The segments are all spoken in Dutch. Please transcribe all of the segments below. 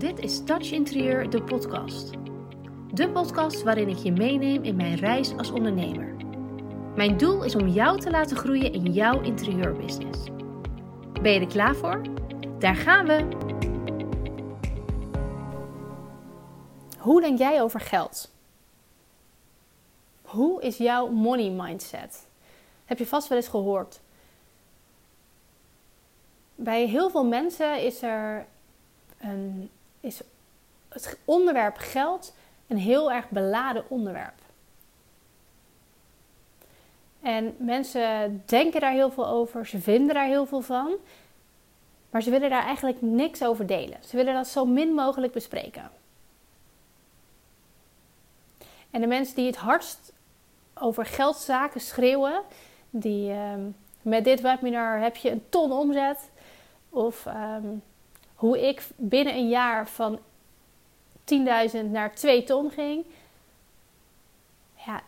Dit is Touch Interieur, de podcast. De podcast waarin ik je meeneem in mijn reis als ondernemer. Mijn doel is om jou te laten groeien in jouw interieurbusiness. Ben je er klaar voor? Daar gaan we! Hoe denk jij over geld? Hoe is jouw money mindset? Heb je vast wel eens gehoord. Bij heel veel mensen is er een, is het onderwerp geld een heel erg beladen onderwerp. En mensen denken daar heel veel over, ze vinden daar heel veel van, maar ze willen daar eigenlijk niks over delen. Ze willen dat zo min mogelijk bespreken. En de mensen die het hardst over geldzaken schreeuwen, die ehm, met dit webinar heb je een ton omzet, of ehm, hoe ik binnen een jaar van 10.000 naar 2 ton ging. Ja,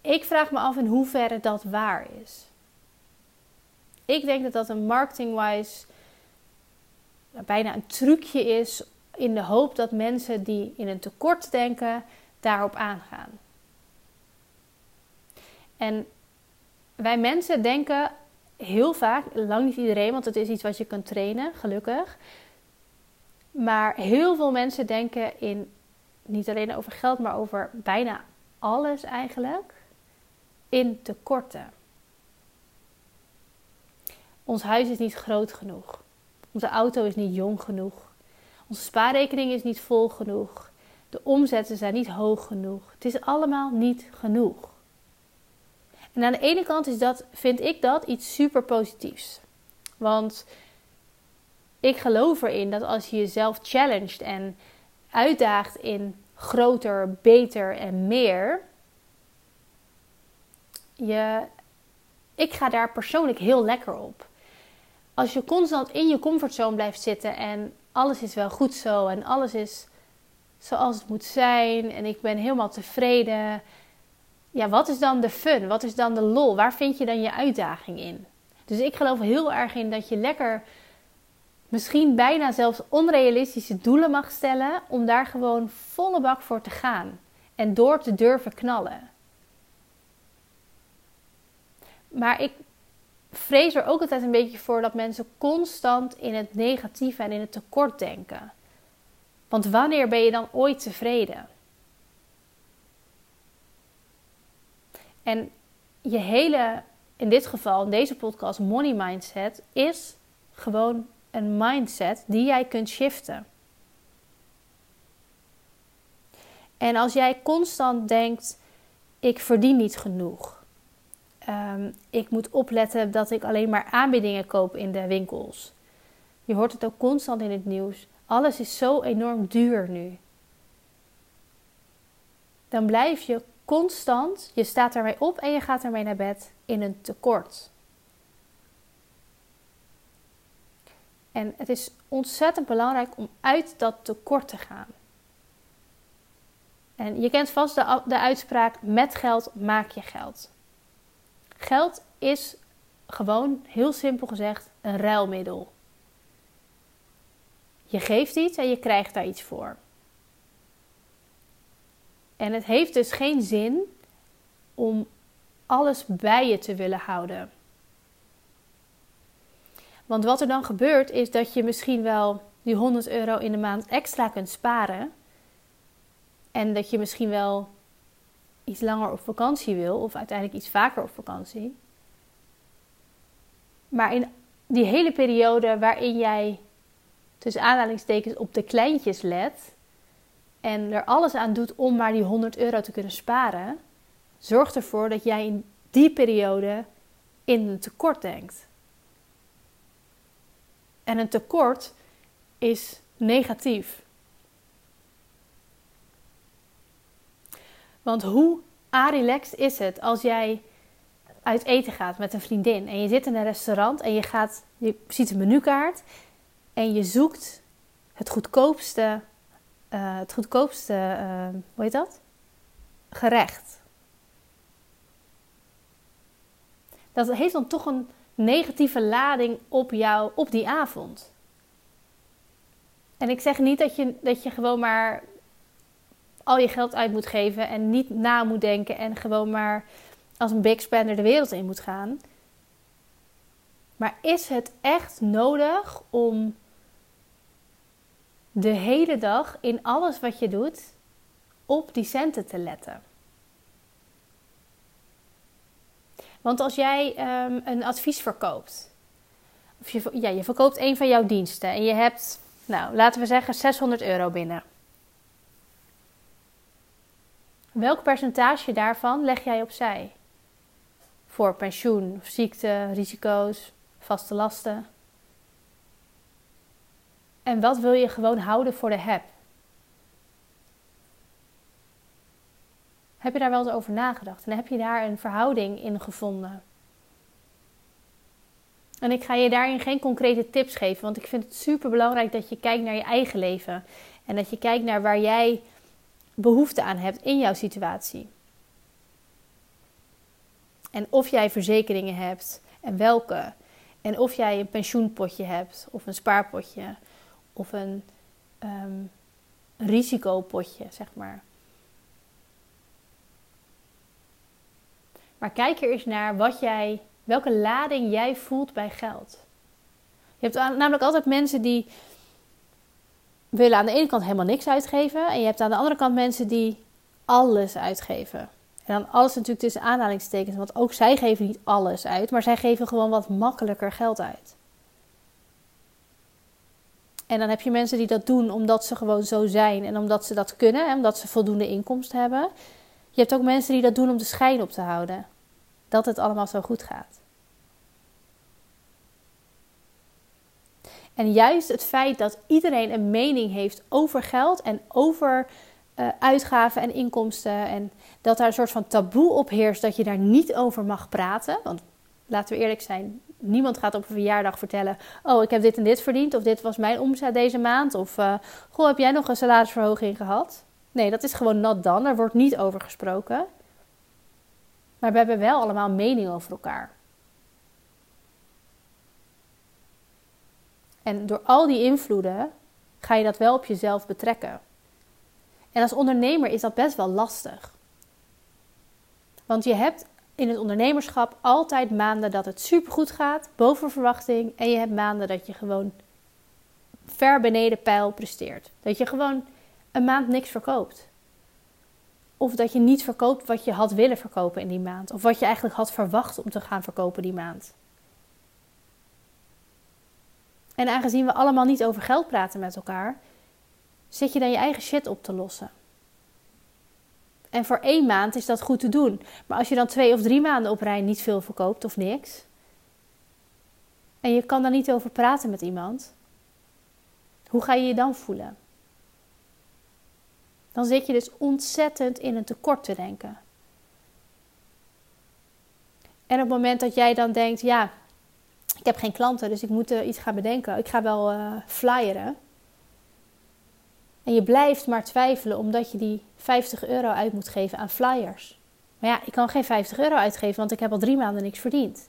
ik vraag me af in hoeverre dat waar is. Ik denk dat dat een marketing-wise bijna een trucje is in de hoop dat mensen die in een tekort denken daarop aangaan. En wij mensen denken heel vaak, lang niet iedereen, want het is iets wat je kunt trainen, gelukkig. Maar heel veel mensen denken in niet alleen over geld, maar over bijna alles eigenlijk in tekorten. Ons huis is niet groot genoeg. Onze auto is niet jong genoeg. Onze spaarrekening is niet vol genoeg. De omzetten zijn niet hoog genoeg. Het is allemaal niet genoeg. En aan de ene kant is dat, vind ik dat iets super positiefs. Want ik geloof erin dat als je jezelf challenged en uitdaagt in groter, beter en meer, je, ik ga daar persoonlijk heel lekker op. Als je constant in je comfortzone blijft zitten en alles is wel goed zo en alles is zoals het moet zijn en ik ben helemaal tevreden ja, wat is dan de fun? Wat is dan de lol? Waar vind je dan je uitdaging in? Dus ik geloof heel erg in dat je lekker, misschien bijna zelfs onrealistische doelen mag stellen, om daar gewoon volle bak voor te gaan en door te durven knallen. Maar ik vrees er ook altijd een beetje voor dat mensen constant in het negatieve en in het tekort denken. Want wanneer ben je dan ooit tevreden? En je hele, in dit geval, in deze podcast, money mindset, is gewoon een mindset die jij kunt shiften. En als jij constant denkt: ik verdien niet genoeg. Um, ik moet opletten dat ik alleen maar aanbiedingen koop in de winkels. Je hoort het ook constant in het nieuws. Alles is zo enorm duur nu. Dan blijf je constant, je staat ermee op en je gaat ermee naar bed in een tekort. En het is ontzettend belangrijk om uit dat tekort te gaan. En je kent vast de, de uitspraak: met geld maak je geld. Geld is gewoon, heel simpel gezegd, een ruilmiddel. Je geeft iets en je krijgt daar iets voor. En het heeft dus geen zin om alles bij je te willen houden. Want wat er dan gebeurt is dat je misschien wel die 100 euro in de maand extra kunt sparen. En dat je misschien wel iets langer op vakantie wil, of uiteindelijk iets vaker op vakantie. Maar in die hele periode waarin jij tussen aanhalingstekens op de kleintjes let, en er alles aan doet om maar die 100 euro te kunnen sparen, zorgt ervoor dat jij in die periode in een tekort denkt. En een tekort is negatief. Want hoe relaxed is het als jij uit eten gaat met een vriendin en je zit in een restaurant en je, gaat, je ziet een menukaart en je zoekt het goedkoopste uh, het goedkoopste, uh, hoe heet dat? Gerecht. Dat heeft dan toch een negatieve lading op jou op die avond. En ik zeg niet dat je, dat je gewoon maar al je geld uit moet geven en niet na moet denken en gewoon maar als een big spender de wereld in moet gaan. Maar is het echt nodig om de hele dag in alles wat je doet op die centen te letten? Want als jij um, een advies verkoopt, of je, ja, je verkoopt een van jouw diensten en je hebt, nou laten we zeggen, 600 euro binnen. Welk percentage daarvan leg jij opzij? Voor pensioen, ziekte, risico's, vaste lasten. En wat wil je gewoon houden voor de heb? Heb je daar wel eens over nagedacht? En heb je daar een verhouding in gevonden? En ik ga je daarin geen concrete tips geven, want ik vind het super belangrijk dat je kijkt naar je eigen leven. En dat je kijkt naar waar jij behoefte aan hebt in jouw situatie. En of jij verzekeringen hebt en welke. En of jij een pensioenpotje hebt of een spaarpotje of een um, risicopotje, zeg maar. Maar kijk er eens naar wat jij, welke lading jij voelt bij geld. Je hebt namelijk altijd mensen die willen aan de ene kant helemaal niks uitgeven. En je hebt aan de andere kant mensen die alles uitgeven. En dan alles natuurlijk tussen aanhalingstekens. Want ook zij geven niet alles uit. Maar zij geven gewoon wat makkelijker geld uit. En dan heb je mensen die dat doen omdat ze gewoon zo zijn. En omdat ze dat kunnen. En omdat ze voldoende inkomsten hebben. Je hebt ook mensen die dat doen om de schijn op te houden. Dat het allemaal zo goed gaat. En juist het feit dat iedereen een mening heeft over geld en over uh, uitgaven en inkomsten. En dat daar een soort van taboe op heerst dat je daar niet over mag praten. Want laten we eerlijk zijn, niemand gaat op een verjaardag vertellen: Oh, ik heb dit en dit verdiend. Of dit was mijn omzet deze maand. Of uh, Goh, heb jij nog een salarisverhoging gehad? Nee, dat is gewoon not done. Daar wordt niet over gesproken. Maar we hebben wel allemaal mening over elkaar. En door al die invloeden ga je dat wel op jezelf betrekken. En als ondernemer is dat best wel lastig. Want je hebt in het ondernemerschap altijd maanden dat het supergoed gaat, boven verwachting. En je hebt maanden dat je gewoon ver beneden pijl presteert. Dat je gewoon een maand niks verkoopt. Of dat je niet verkoopt wat je had willen verkopen in die maand. Of wat je eigenlijk had verwacht om te gaan verkopen die maand. En aangezien we allemaal niet over geld praten met elkaar, zit je dan je eigen shit op te lossen. En voor één maand is dat goed te doen. Maar als je dan twee of drie maanden op rij niet veel verkoopt of niks. En je kan daar niet over praten met iemand. Hoe ga je je dan voelen? Dan zit je dus ontzettend in een tekort te denken. En op het moment dat jij dan denkt, ja, ik heb geen klanten, dus ik moet uh, iets gaan bedenken. Ik ga wel uh, flyeren. En je blijft maar twijfelen omdat je die 50 euro uit moet geven aan flyers. Maar ja, ik kan geen 50 euro uitgeven, want ik heb al drie maanden niks verdiend.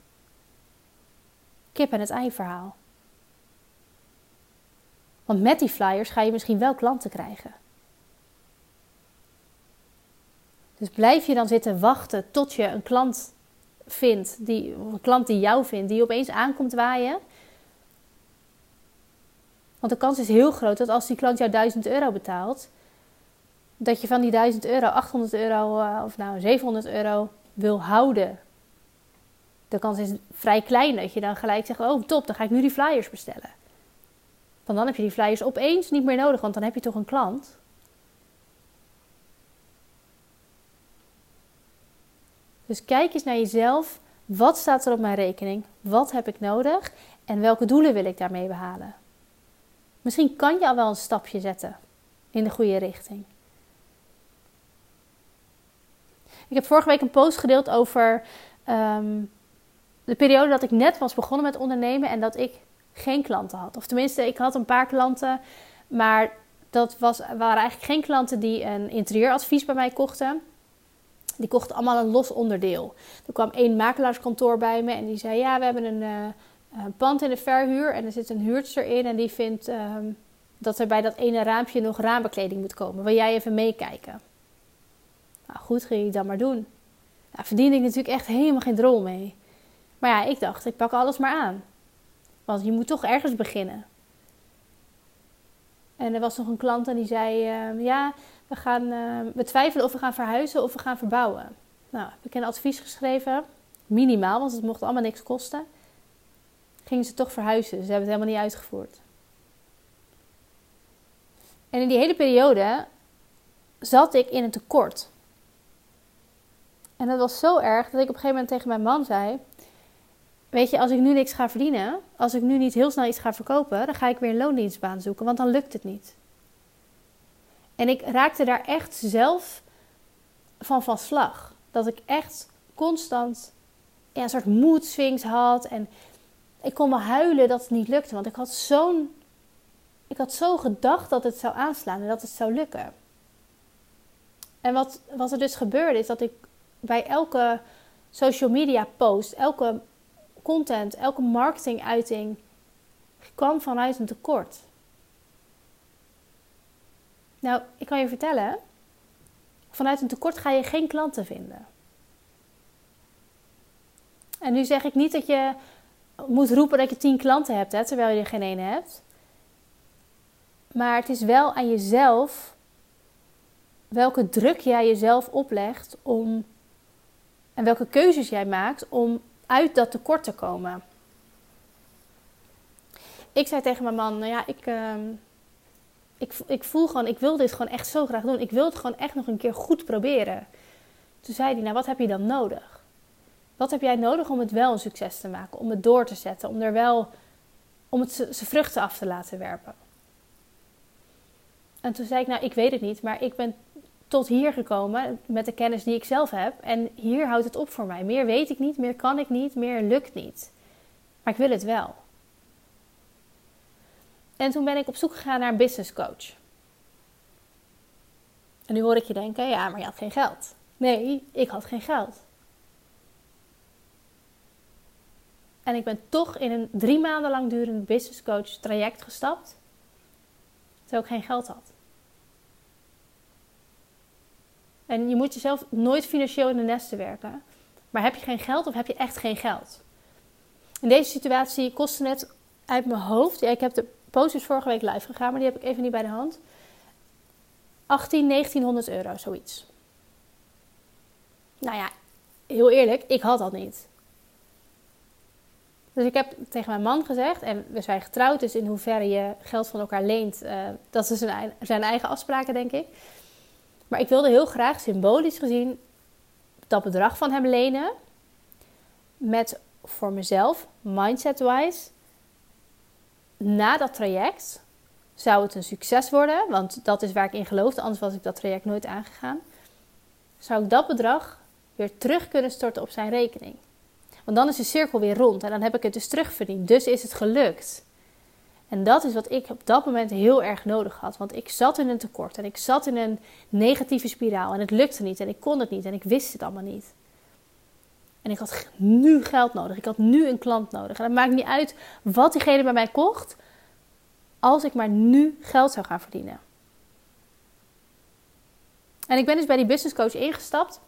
Kip en het ei verhaal. Want met die flyers ga je misschien wel klanten krijgen. Dus blijf je dan zitten wachten tot je een klant vindt, die, een klant die jou vindt, die opeens aankomt waaien. Want de kans is heel groot dat als die klant jou 1000 euro betaalt, dat je van die 1000 euro 800 euro uh, of nou 700 euro wil houden. De kans is vrij klein dat je dan gelijk zegt: Oh, top, dan ga ik nu die flyers bestellen. Want dan heb je die flyers opeens niet meer nodig, want dan heb je toch een klant. Dus kijk eens naar jezelf. Wat staat er op mijn rekening? Wat heb ik nodig? En welke doelen wil ik daarmee behalen? Misschien kan je al wel een stapje zetten in de goede richting. Ik heb vorige week een post gedeeld over ehm, de periode dat ik net was begonnen met ondernemen en dat ik geen klanten had. Of tenminste, ik had een paar klanten, maar dat was, waren eigenlijk geen klanten die een interieuradvies bij mij kochten. Die kochten allemaal een los onderdeel. Er kwam één makelaarskantoor bij me en die zei: Ja, we hebben een, uh, pand in de verhuur en er zit een huurster in en die vindt, ehm, dat er bij dat ene raampje nog raambekleding moet komen. Wil jij even meekijken? Nou goed, ging ik dan maar doen. Daar verdiende ik natuurlijk echt helemaal geen drol mee. Maar ja, ik dacht, ik pak alles maar aan. Want je moet toch ergens beginnen. En er was nog een klant en die zei: uh, Ja, we, gaan, uh, we twijfelen of we gaan verhuizen of we gaan verbouwen. Nou, heb ik een advies geschreven. Minimaal, want het mocht allemaal niks kosten. Gingen ze toch verhuizen. Ze hebben het helemaal niet uitgevoerd. En in die hele periode zat ik in een tekort. En dat was zo erg dat ik op een gegeven moment tegen mijn man zei: Weet je, als ik nu niks ga verdienen, als ik nu niet heel snel iets ga verkopen, dan ga ik weer een loondienstbaan zoeken, want dan lukt het niet. En ik raakte daar echt zelf van van slag. Dat ik echt constant ja, een soort mood swings had. En ik kon wel huilen dat het niet lukte. Want ik had zo'n. Ik had zo gedacht dat het zou aanslaan en dat het zou lukken. En wat, wat er dus gebeurde is dat ik bij elke social media post, elke content, elke marketinguiting kwam vanuit een tekort. Nou, ik kan je vertellen, vanuit een tekort ga je geen klanten vinden. En nu zeg ik niet dat je moet roepen dat je tien klanten hebt, hè, terwijl je er geen ene hebt. Maar het is wel aan jezelf welke druk jij jezelf oplegt om en welke keuzes jij maakt om uit dat tekort te komen. Ik zei tegen mijn man, nou ja, ik, uh, ik, ik voel gewoon, ik wil dit gewoon echt zo graag doen. Ik wil het gewoon echt nog een keer goed proberen. Toen zei hij, nou wat heb je dan nodig? Wat heb jij nodig om het wel een succes te maken? Om het door te zetten? Om er wel, om het zijn vruchten af te laten werpen? En toen zei ik, nou ik weet het niet, maar ik ben tot hier gekomen met de kennis die ik zelf heb. En hier houdt het op voor mij. Meer weet ik niet, meer kan ik niet, meer lukt niet. Maar ik wil het wel. En toen ben ik op zoek gegaan naar een business coach. En nu hoor ik je denken, ja, maar je had geen geld. Nee, ik had geen geld. En ik ben toch in een drie maanden lang durend business coach traject gestapt. Terwijl ik geen geld had. En je moet jezelf nooit financieel in de nesten werken. Maar heb je geen geld of heb je echt geen geld? In deze situatie kostte het uit mijn hoofd. Ja, ik heb de posters vorige week live gegaan, maar die heb ik even niet bij de hand. 18, 1900 euro, zoiets. Nou ja, heel eerlijk, ik had dat niet. Dus ik heb tegen mijn man gezegd, en we zijn getrouwd, dus in hoeverre je geld van elkaar leent, uh, dat is zijn, zijn eigen afspraken, denk ik. Maar ik wilde heel graag symbolisch gezien dat bedrag van hem lenen. Met voor mezelf, mindset-wise, na dat traject zou het een succes worden. Want dat is waar ik in geloofde, anders was ik dat traject nooit aangegaan. Zou ik dat bedrag weer terug kunnen storten op zijn rekening. Want dan is de cirkel weer rond en dan heb ik het dus terugverdiend. Dus is het gelukt. En dat is wat ik op dat moment heel erg nodig had. Want ik zat in een tekort en ik zat in een negatieve spiraal. En het lukte niet en ik kon het niet en ik wist het allemaal niet. En ik had nu geld nodig. Ik had nu een klant nodig. En het maakt niet uit wat diegene bij mij kocht. Als ik maar nu geld zou gaan verdienen. En ik ben dus bij die business coach ingestapt.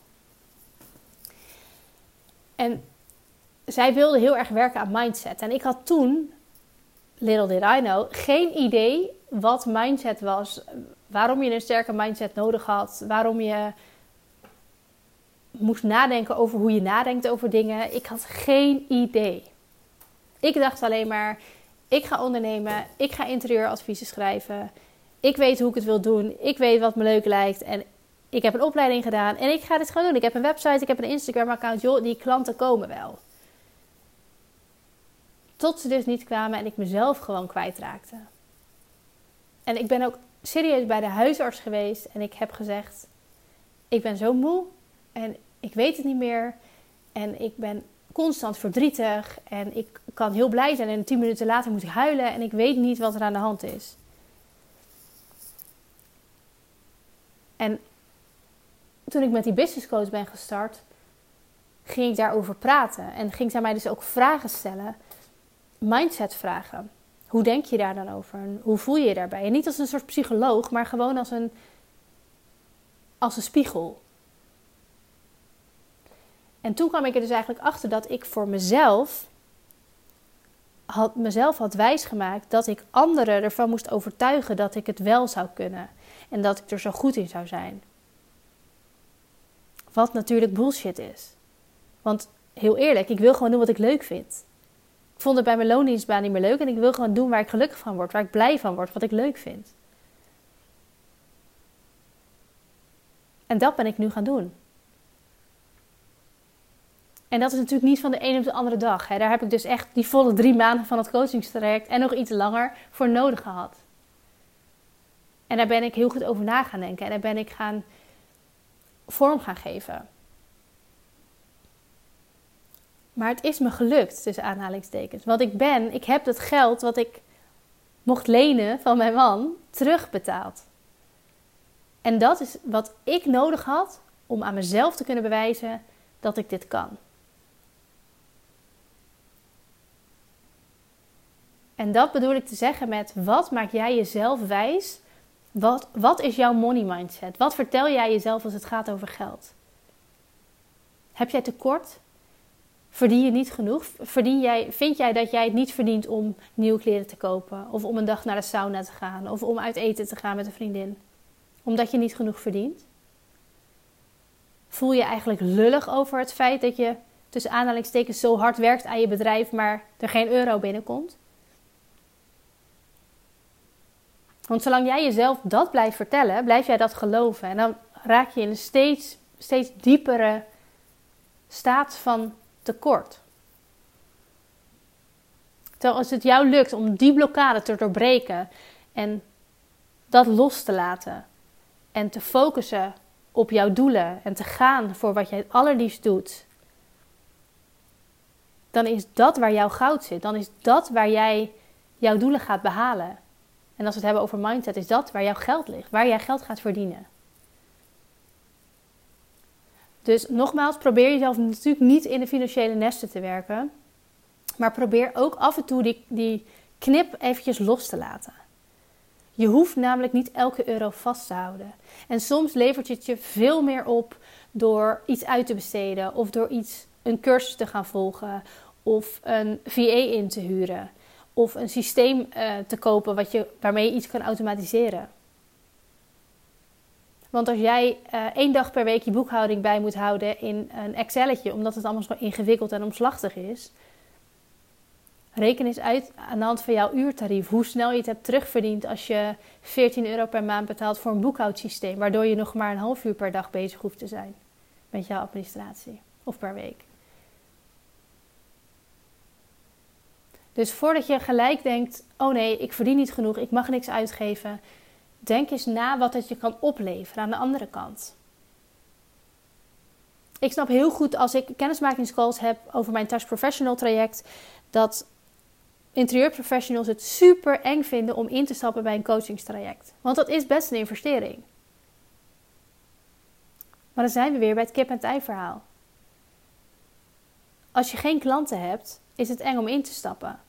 En zij wilde heel erg werken aan mindset. En ik had toen little did I know, geen idee wat mindset was. Waarom je een sterke mindset nodig had. Waarom je moest nadenken over hoe je nadenkt over dingen. Ik had geen idee. Ik dacht alleen maar, ik ga ondernemen. Ik ga interieuradviezen schrijven. Ik weet hoe ik het wil doen. Ik weet wat me leuk lijkt. En ik heb een opleiding gedaan. En ik ga dit gewoon doen. Ik heb een website, ik heb een Instagram account. Joh, die klanten komen wel. Tot ze dus niet kwamen en ik mezelf gewoon kwijtraakte. En ik ben ook serieus bij de huisarts geweest en ik heb gezegd: Ik ben zo moe en ik weet het niet meer. En ik ben constant verdrietig en ik kan heel blij zijn en tien minuten later moet ik huilen en ik weet niet wat er aan de hand is. En toen ik met die business coach ben gestart, ging ik daarover praten en ging zij mij dus ook vragen stellen mindset vragen. Hoe denk je daar dan over? Hoe voel je je daarbij? En niet als een soort psycholoog, maar gewoon als een, als een spiegel. En toen kwam ik er dus eigenlijk achter dat ik voor mezelf had, mezelf had wijsgemaakt dat ik anderen ervan moest overtuigen dat ik het wel zou kunnen. En dat ik er zo goed in zou zijn. Wat natuurlijk bullshit is. Want heel eerlijk, ik wil gewoon doen wat ik leuk vind. Ik vond het bij mijn loondienstbaan niet meer leuk en ik wil gewoon doen waar ik gelukkig van word, waar ik blij van word, wat ik leuk vind. En dat ben ik nu gaan doen. En dat is natuurlijk niet van de ene op de andere dag. Hè. Daar heb ik dus echt die volle drie maanden van het coachingstraject en nog iets langer voor nodig gehad. En daar ben ik heel goed over na gaan denken. En daar ben ik gaan vorm gaan geven. Maar het is me gelukt, tussen aanhalingstekens. Want ik ben, ik heb het geld wat ik mocht lenen van mijn man terugbetaald. En dat is wat ik nodig had om aan mezelf te kunnen bewijzen dat ik dit kan. En dat bedoel ik te zeggen met wat maak jij jezelf wijs? Wat, wat is jouw money mindset? Wat vertel jij jezelf als het gaat over geld? Heb jij tekort? Verdien je niet genoeg? Verdien jij, vind jij dat jij het niet verdient om nieuwe kleren te kopen? Of om een dag naar de sauna te gaan? Of om uit eten te gaan met een vriendin? Omdat je niet genoeg verdient? Voel je eigenlijk lullig over het feit dat je tussen aanhalingstekens zo hard werkt aan je bedrijf, maar er geen euro binnenkomt? Want zolang jij jezelf dat blijft vertellen, blijf jij dat geloven. En dan raak je in een steeds, steeds diepere staat van tekort. Terwijl als het jou lukt om die blokkade te doorbreken en dat los te laten en te focussen op jouw doelen en te gaan voor wat jij het allerliefst doet, dan is dat waar jouw goud zit. Dan is dat waar jij jouw doelen gaat behalen. En als we het hebben over mindset, is dat waar jouw geld ligt, waar jij geld gaat verdienen. Dus nogmaals, probeer jezelf natuurlijk niet in de financiële nesten te werken. Maar probeer ook af en toe die, die knip eventjes los te laten. Je hoeft namelijk niet elke euro vast te houden. En soms levert het je veel meer op door iets uit te besteden of door iets, een cursus te gaan volgen of een VA in te huren of een systeem uh, te kopen wat je, waarmee je iets kan automatiseren. Want als jij uh, één dag per week je boekhouding bij moet houden in een Excelletje, omdat het allemaal zo ingewikkeld en omslachtig is, reken eens uit aan de hand van jouw uurtarief hoe snel je het hebt terugverdiend als je 14 euro per maand betaalt voor een boekhoudsysteem, waardoor je nog maar een half uur per dag bezig hoeft te zijn met jouw administratie of per week. Dus voordat je gelijk denkt: oh nee, ik verdien niet genoeg, ik mag niks uitgeven, denk eens na wat het je kan opleveren aan de andere kant. Ik snap heel goed als ik kennismakingscalls heb over mijn Touch Professional traject, dat interieurprofessionals het super eng vinden om in te stappen bij een coachingstraject. Want dat is best een investering. Maar dan zijn we weer bij het kip-en-ei verhaal. Als je geen klanten hebt, is het eng om in te stappen.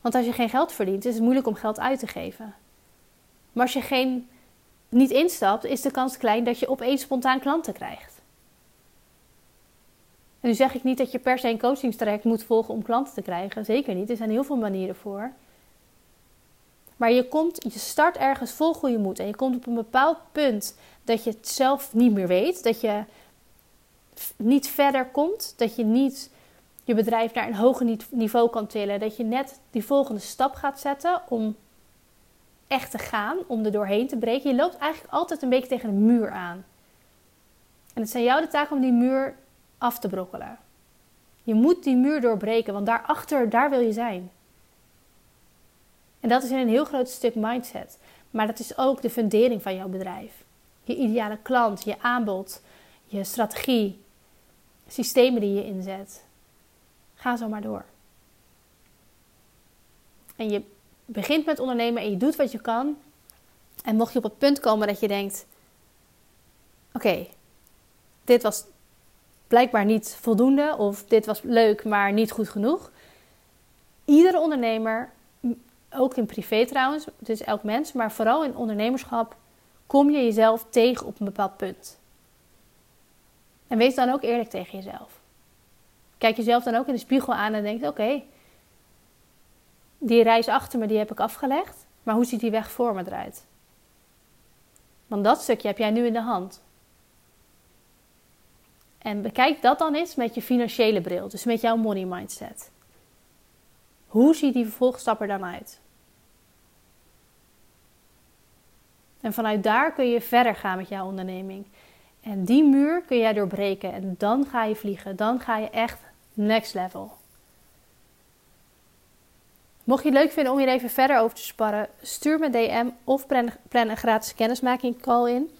Want als je geen geld verdient, is het moeilijk om geld uit te geven. Maar als je geen, niet instapt, is de kans klein dat je opeens spontaan klanten krijgt. En nu zeg ik niet dat je per se een coachingstraject moet volgen om klanten te krijgen. Zeker niet. Er zijn heel veel manieren voor. Maar je, komt, je start ergens vol goede moed. En je komt op een bepaald punt dat je het zelf niet meer weet. Dat je niet verder komt. Dat je niet je bedrijf naar een hoger niveau kan tillen. Dat je net die volgende stap gaat zetten om echt te gaan, om er doorheen te breken. Je loopt eigenlijk altijd een beetje tegen een muur aan. En het zijn jou de taak om die muur af te brokkelen. Je moet die muur doorbreken, want daarachter, daar wil je zijn. En dat is in een heel groot stuk mindset. Maar dat is ook de fundering van jouw bedrijf. Je ideale klant, je aanbod, je strategie, systemen die je inzet. Ga zo maar door. En je begint met ondernemen en je doet wat je kan. En mocht je op het punt komen dat je denkt: oké, dit was blijkbaar niet voldoende of dit was leuk, maar niet goed genoeg. Iedere ondernemer ook in privé trouwens, dus elk mens, maar vooral in ondernemerschap kom je jezelf tegen op een bepaald punt. En wees dan ook eerlijk tegen jezelf. Kijk jezelf dan ook in de spiegel aan en denk: oké, die reis achter me die heb ik afgelegd, maar hoe ziet die weg voor me eruit? Want dat stukje heb jij nu in de hand. En bekijk dat dan eens met je financiële bril, dus met jouw money mindset. Hoe ziet die vervolgstap er dan uit? En vanuit daar kun je verder gaan met jouw onderneming. En die muur kun jij doorbreken en dan ga je vliegen. Dan ga je echt next level. Mocht je het leuk vinden om hier even verder over te sparren, stuur me DM of plan, een gratis kennismaking call in.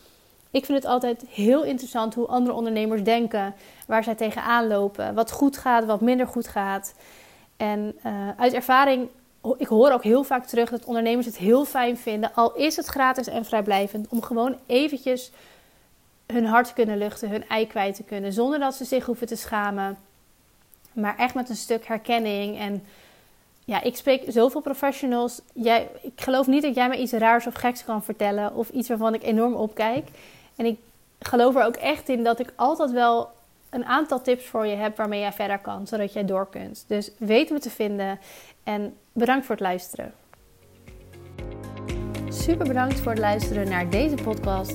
Ik vind het altijd heel interessant hoe andere ondernemers denken, waar zij tegenaan lopen, wat goed gaat, wat minder goed gaat. En uh, uit ervaring, ik hoor ook heel vaak terug dat ondernemers het heel fijn vinden, al is het gratis en vrijblijvend, om gewoon eventjes hun hart te kunnen luchten, hun ei kwijt te kunnen, zonder dat ze zich hoeven te schamen. Maar echt met een stuk herkenning en ja, ik spreek zoveel professionals. Jij, ik geloof niet dat jij me iets raars of geks kan vertellen. Of iets waarvan ik enorm opkijk. En ik geloof er ook echt in dat ik altijd wel een aantal tips voor je heb waarmee jij verder kan. Zodat jij door kunt. Dus weet me te vinden. En bedankt voor het luisteren. Super bedankt voor het luisteren naar deze podcast.